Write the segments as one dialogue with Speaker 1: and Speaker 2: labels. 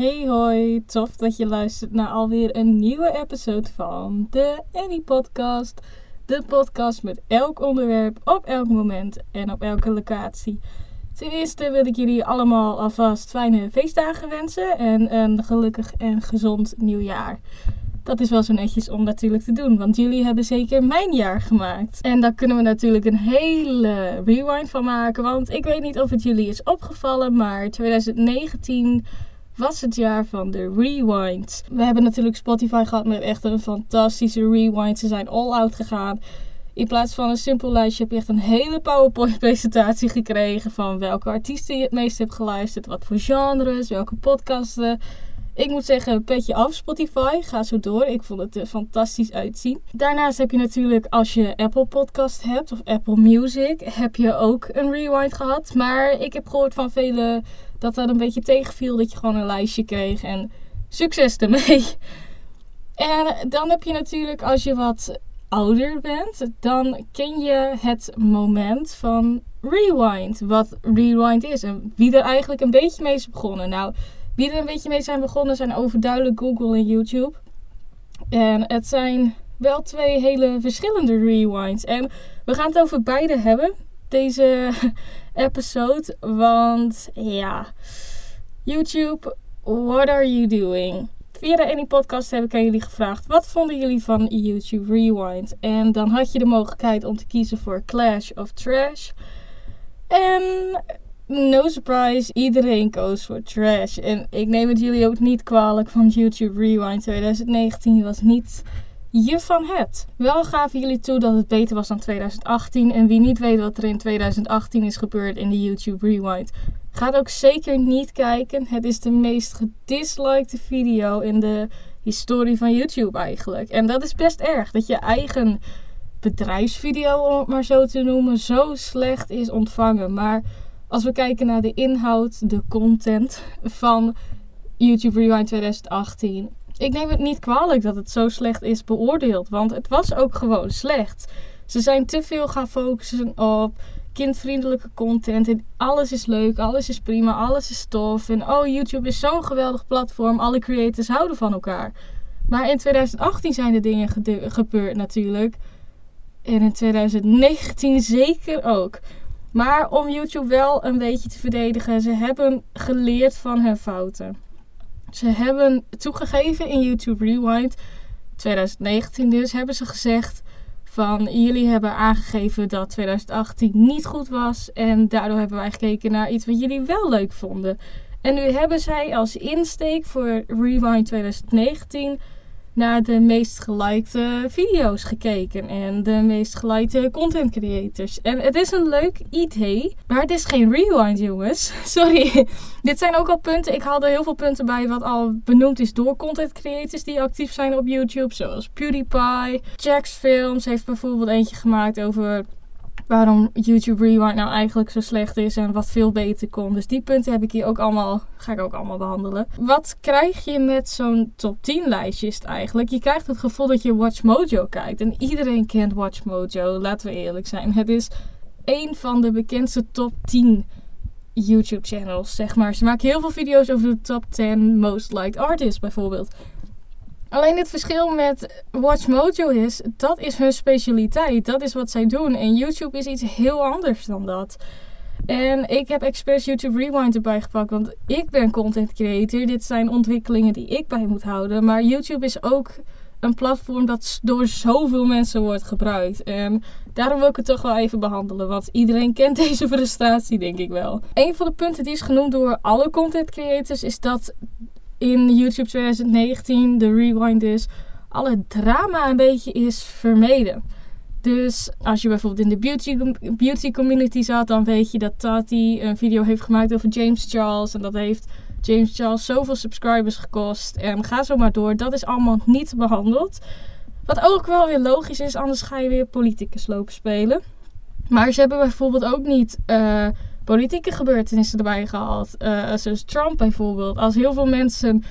Speaker 1: Hey hoi, tof dat je luistert naar alweer een nieuwe episode van de Annie Podcast. De podcast met elk onderwerp op elk moment en op elke locatie. Ten eerste wil ik jullie allemaal alvast fijne feestdagen wensen en een gelukkig en gezond nieuwjaar. Dat is wel zo netjes om natuurlijk te doen, want jullie hebben zeker mijn jaar gemaakt. En daar kunnen we natuurlijk een hele rewind van maken, want ik weet niet of het jullie is opgevallen, maar 2019 was het jaar van de rewind. We hebben natuurlijk Spotify gehad met echt een fantastische rewind. Ze zijn all out gegaan. In plaats van een simpel lijstje heb je echt een hele PowerPoint-presentatie gekregen van welke artiesten je het meest hebt geluisterd, wat voor genres, welke podcasten. Ik moet zeggen, petje af Spotify. Ga zo door. Ik vond het er fantastisch uitzien. Daarnaast heb je natuurlijk, als je Apple Podcast hebt of Apple Music, heb je ook een rewind gehad. Maar ik heb gehoord van velen dat dat een beetje tegenviel. Dat je gewoon een lijstje kreeg. En succes ermee. En dan heb je natuurlijk, als je wat ouder bent, dan ken je het moment van rewind. Wat rewind is en wie er eigenlijk een beetje mee is begonnen. Nou, wie er een beetje mee zijn begonnen zijn overduidelijk Google en YouTube. En het zijn wel twee hele verschillende rewinds. En we gaan het over beide hebben, deze episode. Want ja, YouTube, what are you doing? Via de Any Podcast heb ik aan jullie gevraagd: wat vonden jullie van YouTube Rewind? En dan had je de mogelijkheid om te kiezen voor Clash of Trash. En no surprise, iedereen koos voor trash. En ik neem het jullie ook niet kwalijk, van YouTube Rewind 2019 was niet je van het. Wel gaven jullie toe dat het beter was dan 2018. En wie niet weet wat er in 2018 is gebeurd in de YouTube Rewind, gaat ook zeker niet kijken. Het is de meest gedislikte video in de historie van YouTube eigenlijk. En dat is best erg, dat je eigen bedrijfsvideo, om het maar zo te noemen, zo slecht is ontvangen. Maar als we kijken naar de inhoud, de content van YouTube Rewind 2018. Ik neem het niet kwalijk dat het zo slecht is beoordeeld, want het was ook gewoon slecht. Ze zijn te veel gaan focussen op kindvriendelijke content en alles is leuk, alles is prima, alles is tof. En oh, YouTube is zo'n geweldig platform, alle creators houden van elkaar. Maar in 2018 zijn er dingen gebeurd natuurlijk. En in 2019 zeker ook. Maar om YouTube wel een beetje te verdedigen, ze hebben geleerd van hun fouten. Ze hebben toegegeven in YouTube Rewind 2019 dus, hebben ze gezegd van jullie hebben aangegeven dat 2018 niet goed was en daardoor hebben wij gekeken naar iets wat jullie wel leuk vonden. En nu hebben zij als insteek voor Rewind 2019 naar de meest gelikte video's gekeken en de meest gelikte content creators. En het is een leuk idee, maar het is geen rewind, jongens. Sorry. Dit zijn ook al punten. Ik haal er heel veel punten bij wat al benoemd is door content creators die actief zijn op YouTube, zoals PewDiePie. Jax Films heeft bijvoorbeeld eentje gemaakt over waarom YouTube Rewind nou eigenlijk zo slecht is en wat veel beter kon. Dus die punten heb ik hier ook allemaal, ga ik ook allemaal behandelen. Wat krijg je met zo'n top 10 lijstje eigenlijk? Je krijgt het gevoel dat je Watch Mojo kijkt. En iedereen kent Watch Mojo, laten we eerlijk zijn. Het is een van de bekendste top 10 YouTube channels, zeg maar. Ze maken heel veel video's over de top 10 most liked artists bijvoorbeeld. Alleen het verschil met Watch Mojo is, dat is hun specialiteit. Dat is wat zij doen. En YouTube is iets heel anders dan dat. En ik heb expres YouTube Rewind erbij gepakt, want ik ben content creator. Dit zijn ontwikkelingen die ik bij moet houden. Maar YouTube is ook een platform dat door zoveel mensen wordt gebruikt. En daarom wil ik het toch wel even behandelen, want iedereen kent deze frustratie, denk ik wel. Een van de punten die is genoemd door alle content creators is dat in YouTube 2019, de rewind is, alle drama een beetje is vermeden. Dus als je bijvoorbeeld in de beauty, beauty community zat, dan weet je dat Tati een video heeft gemaakt over James Charles. En dat heeft James Charles zoveel subscribers gekost. En ga zo maar door. Dat is allemaal niet behandeld. Wat ook wel weer logisch is, anders ga je weer politicus lopen spelen. Maar ze hebben bijvoorbeeld ook niet uh, politieke gebeurtenissen erbij gehaald. Uh, zoals Trump bijvoorbeeld. Als heel veel mensen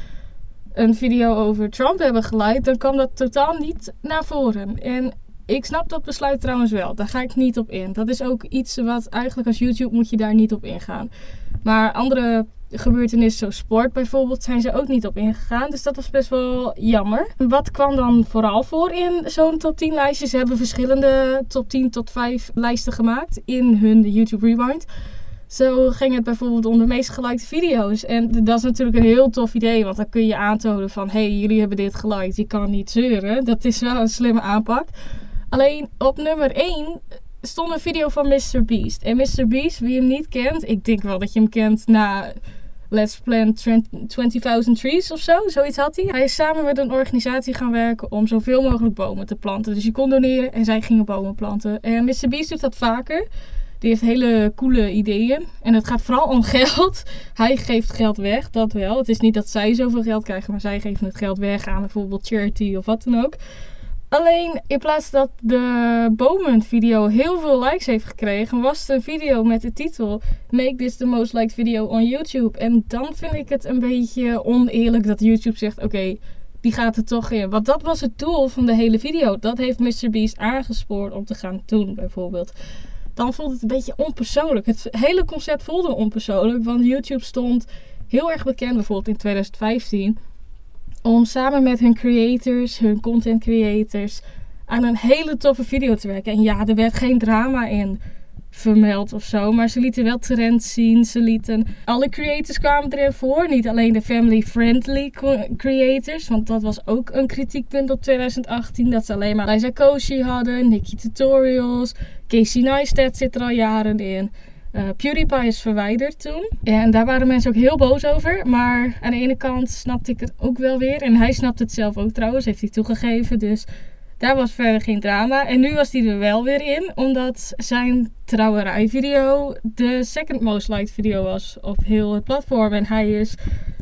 Speaker 1: een video over Trump hebben geliked, dan kwam dat totaal niet naar voren. En ik snap dat besluit trouwens wel. Daar ga ik niet op in. Dat is ook iets wat eigenlijk als YouTube moet je daar niet op ingaan. Maar andere gebeurtenis zoals sport bijvoorbeeld zijn ze ook niet op ingegaan. Dus dat was best wel jammer. Wat kwam dan vooral voor in zo'n top 10 lijstje? Ze hebben verschillende top 10 tot 5 lijsten gemaakt in hun YouTube Rewind. Zo ging het bijvoorbeeld om de meest gelikte video's. En dat is natuurlijk een heel tof idee, want dan kun je aantonen van... hé, hey, jullie hebben dit geliked, je kan niet zeuren. Dat is wel een slimme aanpak. Alleen op nummer 1 stond een video van Mr. Beast. En Mr. Beast, wie hem niet kent, ik denk wel dat je hem kent na Let's Plant 20.000 Trees of zo. Zoiets had hij. Hij is samen met een organisatie gaan werken om zoveel mogelijk bomen te planten. Dus je kon doneren en zij gingen bomen planten. En Mr. Beast doet dat vaker. Die heeft hele coole ideeën. En het gaat vooral om geld. Hij geeft geld weg, dat wel. Het is niet dat zij zoveel geld krijgen, maar zij geven het geld weg aan bijvoorbeeld charity of wat dan ook. Alleen in plaats dat de bomen video heel veel likes heeft gekregen, was een video met de titel Make this the most liked video on YouTube. En dan vind ik het een beetje oneerlijk dat YouTube zegt: oké, die gaat er toch in. Want dat was het doel van de hele video. Dat heeft MrBeast aangespoord om te gaan doen, bijvoorbeeld. Dan voelt het een beetje onpersoonlijk. Het hele concept voelde onpersoonlijk, want YouTube stond heel erg bekend, bijvoorbeeld in 2015 om samen met hun creators, hun content creators, aan een hele toffe video te werken. En ja, er werd geen drama in vermeld of zo, maar ze lieten wel trends zien. Ze lieten alle creators kwamen erin voor, niet alleen de family-friendly creators, want dat was ook een kritiekpunt op 2018 dat ze alleen maar Liza Koshy hadden, Nikki Tutorials, Casey Neistat zit er al jaren in. Uh, PewDiePie is verwijderd toen. En daar waren mensen ook heel boos over. Maar aan de ene kant snapte ik het ook wel weer. En hij snapt het zelf ook trouwens, heeft hij toegegeven. Dus daar was verder geen drama. En nu was hij er wel weer in, omdat zijn trouwerijvideo de second most liked video was op heel het platform. En hij is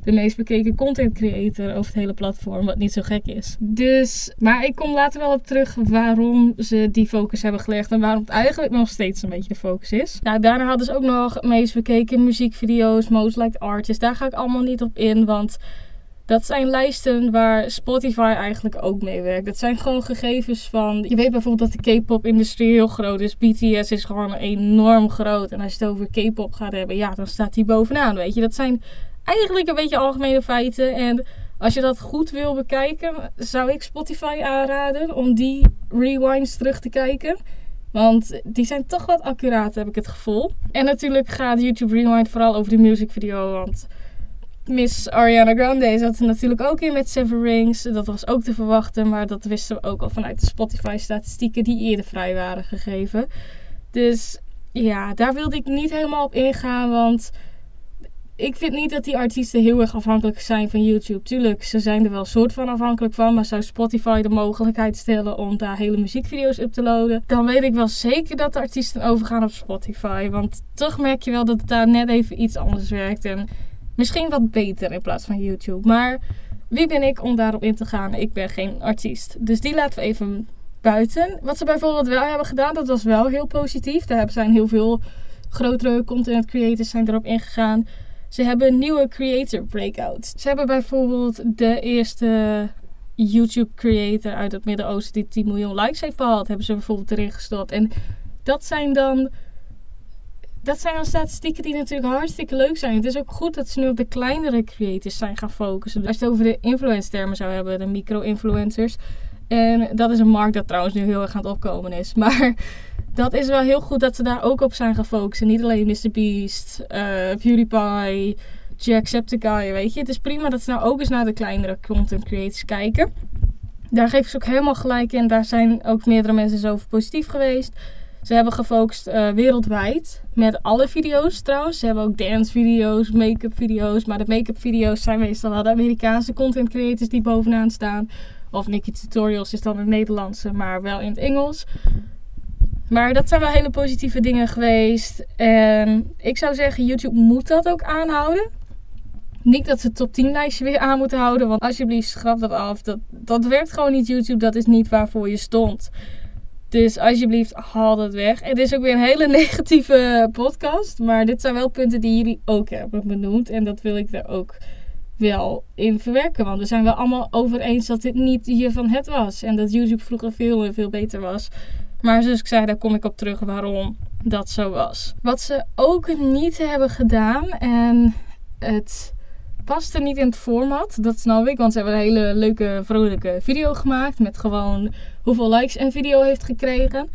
Speaker 1: de meest bekeken content creator over het hele platform, wat niet zo gek is. Dus, maar ik kom later wel op terug waarom ze die focus hebben gelegd en waarom het eigenlijk nog steeds een beetje de focus is. Nou, daarna hadden ze ook nog meest bekeken muziekvideo's, most liked artists. Daar ga ik allemaal niet op in, want dat zijn lijsten waar Spotify eigenlijk ook mee werkt. Dat zijn gewoon gegevens van. Je weet bijvoorbeeld dat de K-pop-industrie heel groot is. BTS is gewoon enorm groot. En als je het over K-pop gaat hebben, ja, dan staat die bovenaan. Weet je, dat zijn eigenlijk een beetje algemene feiten. En als je dat goed wil bekijken, zou ik Spotify aanraden om die rewinds terug te kijken. Want die zijn toch wat accuraat, heb ik het gevoel. En natuurlijk gaat YouTube Rewind vooral over de musicvideo. Want Miss Ariana Grande zat er natuurlijk ook in met Seven Rings. Dat was ook te verwachten, maar dat wisten we ook al vanuit de Spotify-statistieken die eerder vrij waren gegeven. Dus ja, daar wilde ik niet helemaal op ingaan, want ik vind niet dat die artiesten heel erg afhankelijk zijn van YouTube. Tuurlijk, ze zijn er wel soort van afhankelijk van. Maar zou Spotify de mogelijkheid stellen om daar hele muziekvideo's up te loaden? Dan weet ik wel zeker dat de artiesten overgaan op Spotify. Want toch merk je wel dat het daar net even iets anders werkt. En misschien wat beter in plaats van YouTube. Maar wie ben ik om daarop in te gaan? Ik ben geen artiest. Dus die laten we even buiten. Wat ze bijvoorbeeld wel hebben gedaan, dat was wel heel positief. Daar zijn heel veel grotere content creators zijn erop ingegaan ze hebben nieuwe creator breakout. Ze hebben bijvoorbeeld de eerste YouTube creator uit het Midden-Oosten die 10 miljoen likes heeft behaald, hebben ze bijvoorbeeld erin gestopt. En dat zijn dan. Dat zijn dan statistieken die natuurlijk hartstikke leuk zijn. Het is ook goed dat ze nu op de kleinere creators zijn gaan focussen. Als je het over de influence termen zou hebben, de micro-influencers. En dat is een markt dat trouwens nu heel erg aan het opkomen is. Maar dat is wel heel goed dat ze daar ook op zijn gefocust. En niet alleen Mr. Beast, uh, PewDiePie, Jacksepticeye, weet je. Het is prima dat ze nou ook eens naar de kleinere content creators kijken. Daar geven ze ook helemaal gelijk in. Daar zijn ook meerdere mensen zo over positief geweest. Ze hebben gefocust uh, wereldwijd met alle video's trouwens. Ze hebben ook dance video's, make-up video's. Maar de make-up video's zijn meestal wel de Amerikaanse content creators die bovenaan staan. Of Nikki Tutorials is dan het Nederlandse, maar wel in het Engels. Maar dat zijn wel hele positieve dingen geweest. En ik zou zeggen, YouTube moet dat ook aanhouden. Niet dat ze top 10 lijstje weer aan moeten houden. Want alsjeblieft, schrap dat af. Dat, dat werkt gewoon niet, YouTube. Dat is niet waarvoor je stond. Dus alsjeblieft, haal dat weg. Het is ook weer een hele negatieve podcast. Maar dit zijn wel punten die jullie ook hebben benoemd. En dat wil ik er ook wel in verwerken. Want we zijn wel allemaal over eens dat dit niet hiervan het was. En dat YouTube vroeger veel veel beter was. Maar zoals ik zei, daar kom ik op terug waarom dat zo was. Wat ze ook niet hebben gedaan, en het paste niet in het format. Dat snap ik, want ze hebben een hele leuke, vrolijke video gemaakt. Met gewoon hoeveel likes een video heeft gekregen.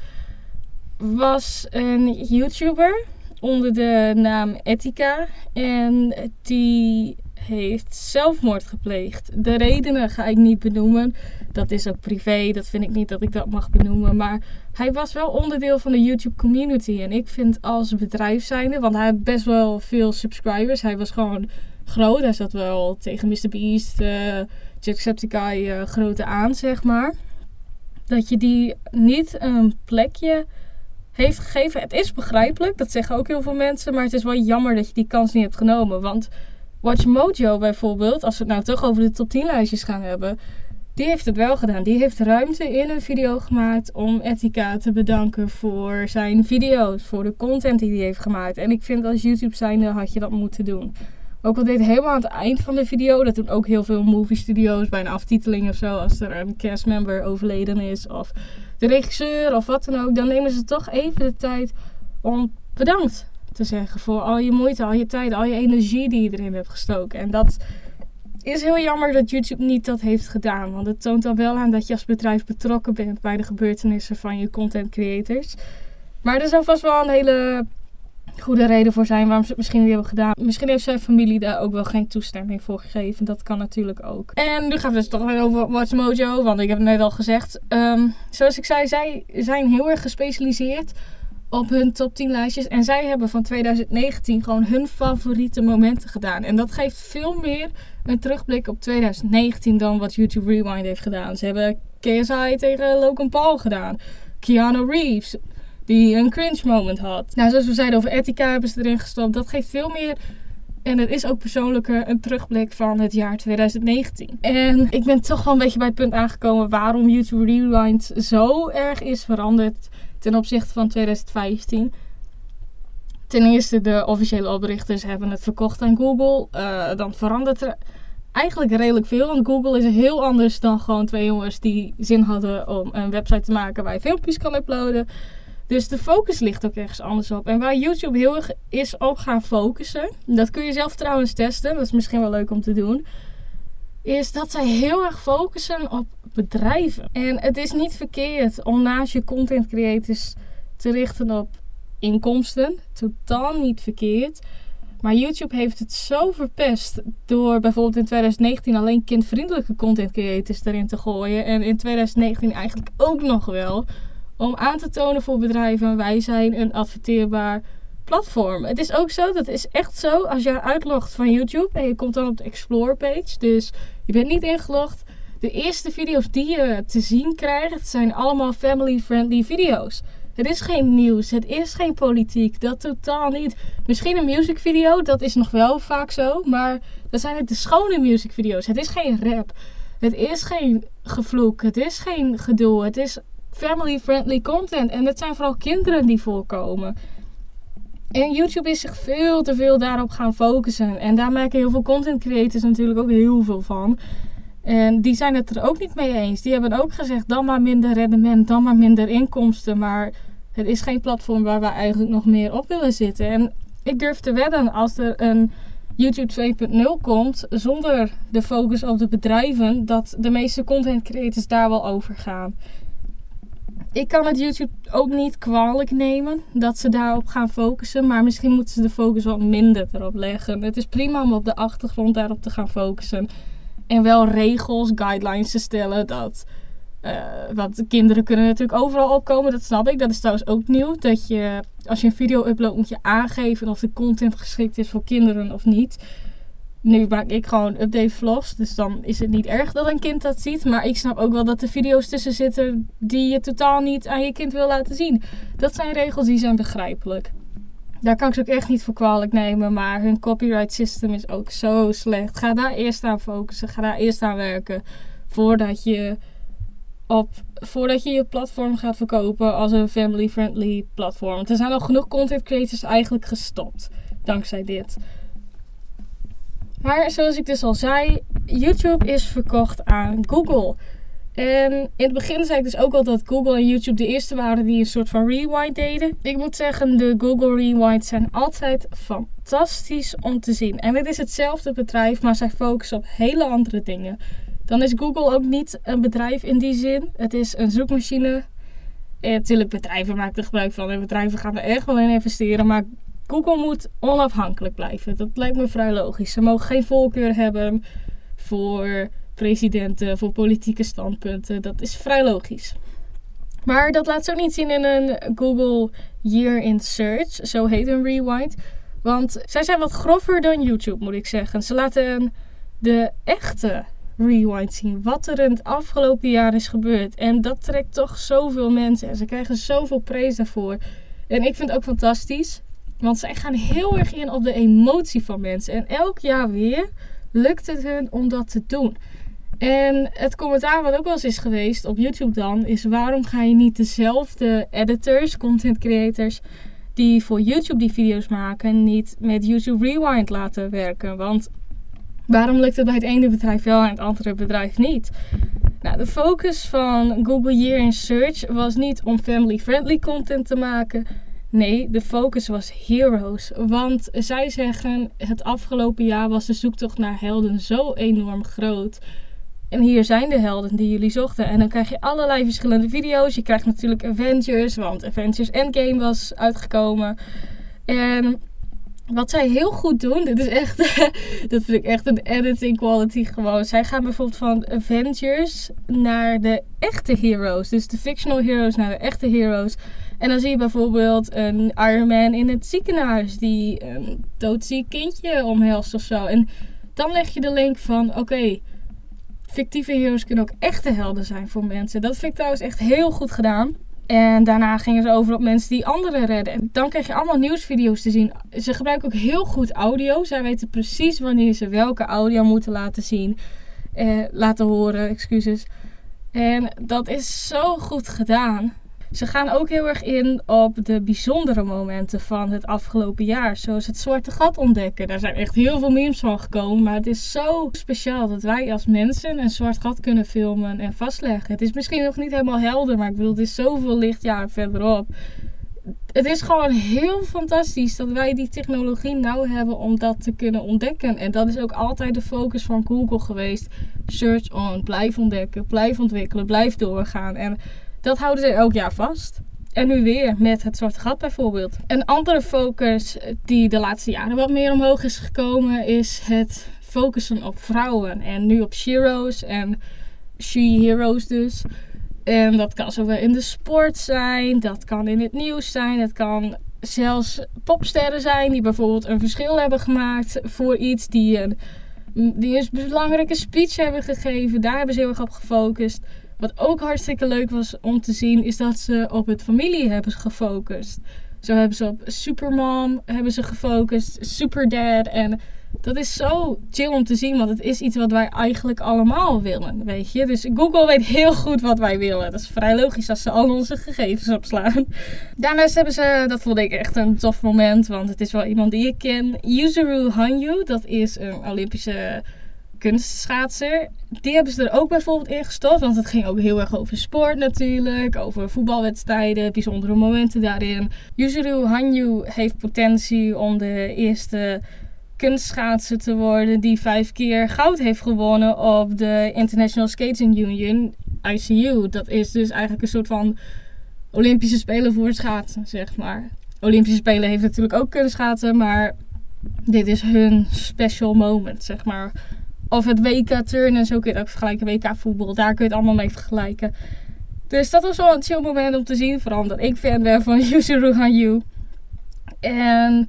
Speaker 1: Was een YouTuber onder de naam Etika. En die heeft zelfmoord gepleegd. De redenen ga ik niet benoemen. Dat is ook privé. Dat vind ik niet dat ik dat mag benoemen. Maar hij was wel onderdeel van de YouTube community. En ik vind als bedrijf zijnde, want hij had best wel veel subscribers. Hij was gewoon groot. Hij zat wel tegen Mr. Beast, uh, Jacksepticeye uh, grote aan, zeg maar. Dat je die niet een plekje heeft gegeven. Het is begrijpelijk, dat zeggen ook heel veel mensen. Maar het is wel jammer dat je die kans niet hebt genomen. Want Watch Mojo bijvoorbeeld, als we het nou toch over de top 10 lijstjes gaan hebben. Die heeft het wel gedaan. Die heeft ruimte in een video gemaakt om Etika te bedanken voor zijn video's, voor de content die hij heeft gemaakt. En ik vind als YouTube zijnde had je dat moeten doen. Ook al deed helemaal aan het eind van de video, dat doen ook heel veel movie studios bij een aftiteling of zo, als er een castmember overleden is of de regisseur of wat dan ook, dan nemen ze toch even de tijd om bedankt te zeggen voor al je moeite, al je tijd, al je energie die je erin hebt gestoken. En dat is heel jammer dat YouTube niet dat heeft gedaan. Want het toont dan wel aan dat je als bedrijf betrokken bent bij de gebeurtenissen van je content creators. Maar er zou vast wel een hele goede reden voor zijn waarom ze het misschien niet hebben gedaan. Misschien heeft zijn familie daar ook wel geen toestemming voor gegeven. Dat kan natuurlijk ook. En nu gaan we dus toch weer over Watch Mojo. Want ik heb het net al gezegd. Ehm, zoals ik zei, zij zijn heel erg gespecialiseerd op hun top 10 lijstjes. En zij hebben van 2019 gewoon hun favoriete momenten gedaan. En dat geeft veel meer een terugblik op 2019 dan wat YouTube Rewind heeft gedaan. Ze hebben KSI tegen Logan Paul gedaan. Keanu Reeves, die een cringe moment had. Nou, zoals we zeiden over Etika hebben ze erin gestopt. Dat geeft veel meer en het is ook persoonlijker een terugblik van het jaar 2019. En ik ben toch wel een beetje bij het punt aangekomen waarom YouTube Rewind zo erg is veranderd ten opzichte van 2015. Ten eerste, de officiële oprichters hebben het verkocht aan Google. Uh, dan verandert er eigenlijk redelijk veel. Want Google is heel anders dan gewoon twee jongens die zin hadden om een website te maken waar je filmpjes kan uploaden. Dus de focus ligt ook ergens anders op. En waar YouTube heel erg is op gaan focussen, dat kun je zelf trouwens testen, dat is misschien wel leuk om te doen, is dat zij heel erg focussen op bedrijven. En het is niet verkeerd om naast je content creators te richten op inkomsten. Totaal niet verkeerd. Maar YouTube heeft het zo verpest door bijvoorbeeld in 2019 alleen kindvriendelijke content creators erin te gooien. En in 2019 eigenlijk ook nog wel. Om aan te tonen voor bedrijven, wij zijn een adverteerbaar platform. Het is ook zo, dat is echt zo, als je uitlogt van YouTube en je komt dan op de Explore page, dus je bent niet ingelogd. De eerste video's die je te zien krijgt, zijn allemaal family-friendly video's. Het is geen nieuws, het is geen politiek, dat totaal niet. Misschien een music video, dat is nog wel vaak zo, maar dat zijn het de schone music video's. Het is geen rap, het is geen gevloek, het is geen gedoe, het is family-friendly content. En het zijn vooral kinderen die voorkomen. En YouTube is zich veel te veel daarop gaan focussen. En daar maken heel veel content creators natuurlijk ook heel veel van. En die zijn het er ook niet mee eens. Die hebben ook gezegd: dan maar minder rendement, dan maar minder inkomsten. Maar het is geen platform waar we eigenlijk nog meer op willen zitten. En ik durf te wedden, als er een YouTube 2.0 komt, zonder de focus op de bedrijven, dat de meeste content creators daar wel over gaan ik kan het YouTube ook niet kwalijk nemen dat ze daarop gaan focussen. Maar misschien moeten ze de focus wat minder erop leggen. Het is prima om op de achtergrond daarop te gaan focussen. En wel regels, guidelines te stellen. Dat, uh, want kinderen kunnen natuurlijk overal opkomen, dat snap ik. Dat is trouwens ook nieuw. Dat je, als je een video uploadt, moet je aangeven of de content geschikt is voor kinderen of niet nu maak ik gewoon update vlogs. Dus dan is het niet erg dat een kind dat ziet. Maar ik snap ook wel dat er video's tussen zitten die je totaal niet aan je kind wil laten zien. Dat zijn regels die zijn begrijpelijk. Daar kan ik ze ook echt niet voor kwalijk nemen. Maar hun copyright system is ook zo slecht. Ga daar eerst aan focussen. Ga daar eerst aan werken. Voordat je op voordat je je platform gaat verkopen als een family-friendly platform. Er zijn al genoeg content creators eigenlijk gestopt. Dankzij dit. Maar zoals ik dus al zei, YouTube is verkocht aan Google. En in het begin zei ik dus ook al dat Google en YouTube de eerste waren die een soort van rewind deden. Ik moet zeggen, de Google Rewind zijn altijd fantastisch om te zien. En het is hetzelfde bedrijf, maar zij focussen op hele andere dingen. Dan is Google ook niet een bedrijf in die zin. Het is een zoekmachine. Natuurlijk, bedrijven maken er gebruik van en bedrijven gaan er echt wel in investeren. Maar Google moet onafhankelijk blijven. Dat lijkt me vrij logisch. Ze mogen geen voorkeur hebben voor presidenten, voor politieke standpunten. Dat is vrij logisch. Maar dat laat ze ook niet zien in een Google Year in Search. Zo heet een rewind. Want zij zijn wat grover dan YouTube, moet ik zeggen. Ze laten de echte rewind zien. Wat er in het afgelopen jaar is gebeurd. En dat trekt toch zoveel mensen. En ze krijgen zoveel praise daarvoor. En ik vind het ook fantastisch. Want zij gaan heel erg in op de emotie van mensen. En elk jaar weer lukt het hun om dat te doen. En het commentaar wat ook wel eens is geweest op YouTube dan, is waarom ga je niet dezelfde editors, content creators, die voor YouTube die video's maken, niet met YouTube Rewind laten werken? Want waarom lukt het bij het ene bedrijf wel en het andere bedrijf niet? Nou, de focus van Google Year in Search was niet om family-friendly content te maken. Nee, de focus was heroes. Want zij zeggen, het afgelopen jaar was de zoektocht naar helden zo enorm groot. En hier zijn de helden die jullie zochten. En dan krijg je allerlei verschillende video's. Je krijgt natuurlijk Avengers, want Avengers Endgame was uitgekomen. En wat zij heel goed doen, dit is echt, dat vind ik echt een editing quality gewoon. Zij gaan bijvoorbeeld van Avengers naar de echte heroes. Dus de fictional heroes naar de echte heroes. En dan zie je bijvoorbeeld een Iron Man in het ziekenhuis die een doodziek kindje omhelst of zo. En dan leg je de link van, oké, fictieve heroes kunnen ook echte helden zijn voor mensen. Dat vind ik trouwens echt heel goed gedaan. En daarna gingen ze over op mensen die anderen redden. En dan krijg je allemaal nieuwsvideo's te zien. Ze gebruiken ook heel goed audio. Zij weten precies wanneer ze welke audio moeten laten zien. Eh, laten horen, excuses. En dat is zo goed gedaan. Ze gaan ook heel erg in op de bijzondere momenten van het afgelopen jaar. Zoals het zwarte gat ontdekken. Daar zijn echt heel veel memes van gekomen. Maar het is zo speciaal dat wij als mensen een zwart gat kunnen filmen en vastleggen. Het is misschien nog niet helemaal helder, maar ik bedoel, het is zoveel lichtjaren verderop. Het is gewoon heel fantastisch dat wij die technologie nou hebben om dat te kunnen ontdekken. En dat is ook altijd de focus van Google geweest. Search on, blijf ontdekken, blijf ontwikkelen, blijf doorgaan. En dat houden ze elk jaar vast. En nu weer met het Zwarte Gat bijvoorbeeld. Een andere focus die de laatste jaren wat meer omhoog is gekomen is het focussen op vrouwen. En nu op sheroes en she-heroes dus. En dat kan zowel in de sport zijn, dat kan in het nieuws zijn, het kan zelfs popsterren zijn die bijvoorbeeld een verschil hebben gemaakt voor iets, die een, die een belangrijke speech hebben gegeven. Daar hebben ze heel erg op gefocust. Wat ook hartstikke leuk was om te zien, is dat ze op het familie hebben gefocust. Zo hebben ze op Supermom hebben ze gefocust, Superdad. En dat is zo chill om te zien, want het is iets wat wij eigenlijk allemaal willen, weet je. Dus Google weet heel goed wat wij willen. Dat is vrij logisch als ze al onze gegevens opslaan. Daarnaast hebben ze, dat vond ik echt een tof moment, want het is wel iemand die ik ken. Yuzuru Hanyu, dat is een Olympische kunstschaatser. Die hebben ze er ook bijvoorbeeld in gestopt. Want het ging ook heel erg over sport natuurlijk. Over voetbalwedstrijden, bijzondere momenten daarin. Yuzuru Hanyu heeft potentie om de eerste kunstschaatser te worden die vijf keer goud heeft gewonnen op de International Skating Union, ICU. Dat is dus eigenlijk een soort van Olympische Spelen voor schaatsen, zeg maar. Olympische Spelen heeft natuurlijk ook kunstschaatsen, maar dit is hun special moment, zeg maar. Of het WK turnen, zo kun je ook vergelijken. WK voetbal, daar kun je het allemaal mee vergelijken. Dus dat was wel een chill moment om te zien. Vooral omdat ik fan ben van Yuzuru Hanyu. En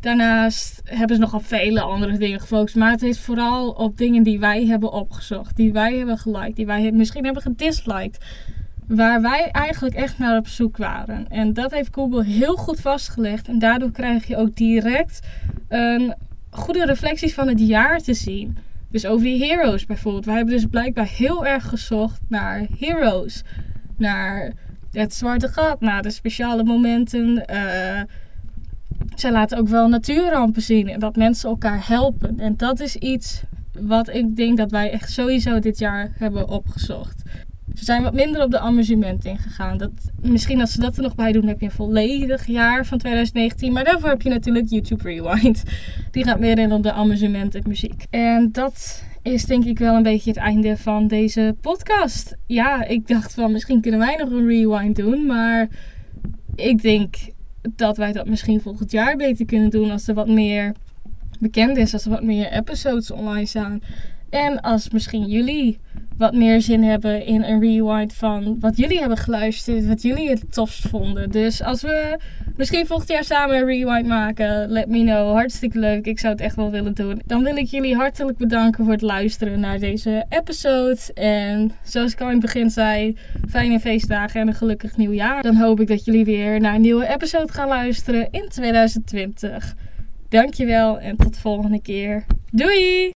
Speaker 1: daarnaast hebben ze nog vele andere dingen gefocust. Maar het is vooral op dingen die wij hebben opgezocht. Die wij hebben geliked. Die wij misschien hebben gedisliked. Waar wij eigenlijk echt naar op zoek waren. En dat heeft Google heel goed vastgelegd. En daardoor krijg je ook direct een goede reflecties van het jaar te zien. Dus over die heroes bijvoorbeeld. Wij hebben dus blijkbaar heel erg gezocht naar heroes. Naar het zwarte gat, naar de speciale momenten. Uh, zij laten ook wel natuurrampen zien en dat mensen elkaar helpen. En dat is iets wat ik denk dat wij echt sowieso dit jaar hebben opgezocht. Ze zijn wat minder op de amusement ingegaan. Dat, misschien als ze dat er nog bij doen, heb je een volledig jaar van 2019. Maar daarvoor heb je natuurlijk YouTube Rewind. Die gaat meer in op de amusement en muziek. En dat is denk ik wel een beetje het einde van deze podcast. Ja, ik dacht van misschien kunnen wij nog een rewind doen. Maar ik denk dat wij dat misschien volgend jaar beter kunnen doen als er wat meer bekend is, als er wat meer episodes online staan. En als misschien jullie wat meer zin hebben in een rewind van wat jullie hebben geluisterd, wat jullie het tofst vonden. Dus als we misschien volgend jaar samen een rewind maken, let me know. Hartstikke leuk. Ik zou het echt wel willen doen. Dan wil ik jullie hartelijk bedanken voor het luisteren naar deze episode. En zoals ik al in het begin zei, fijne feestdagen en een gelukkig nieuwjaar. Dan hoop ik dat jullie weer naar een nieuwe episode gaan luisteren in 2020. Dankjewel en tot de volgende keer. Doei!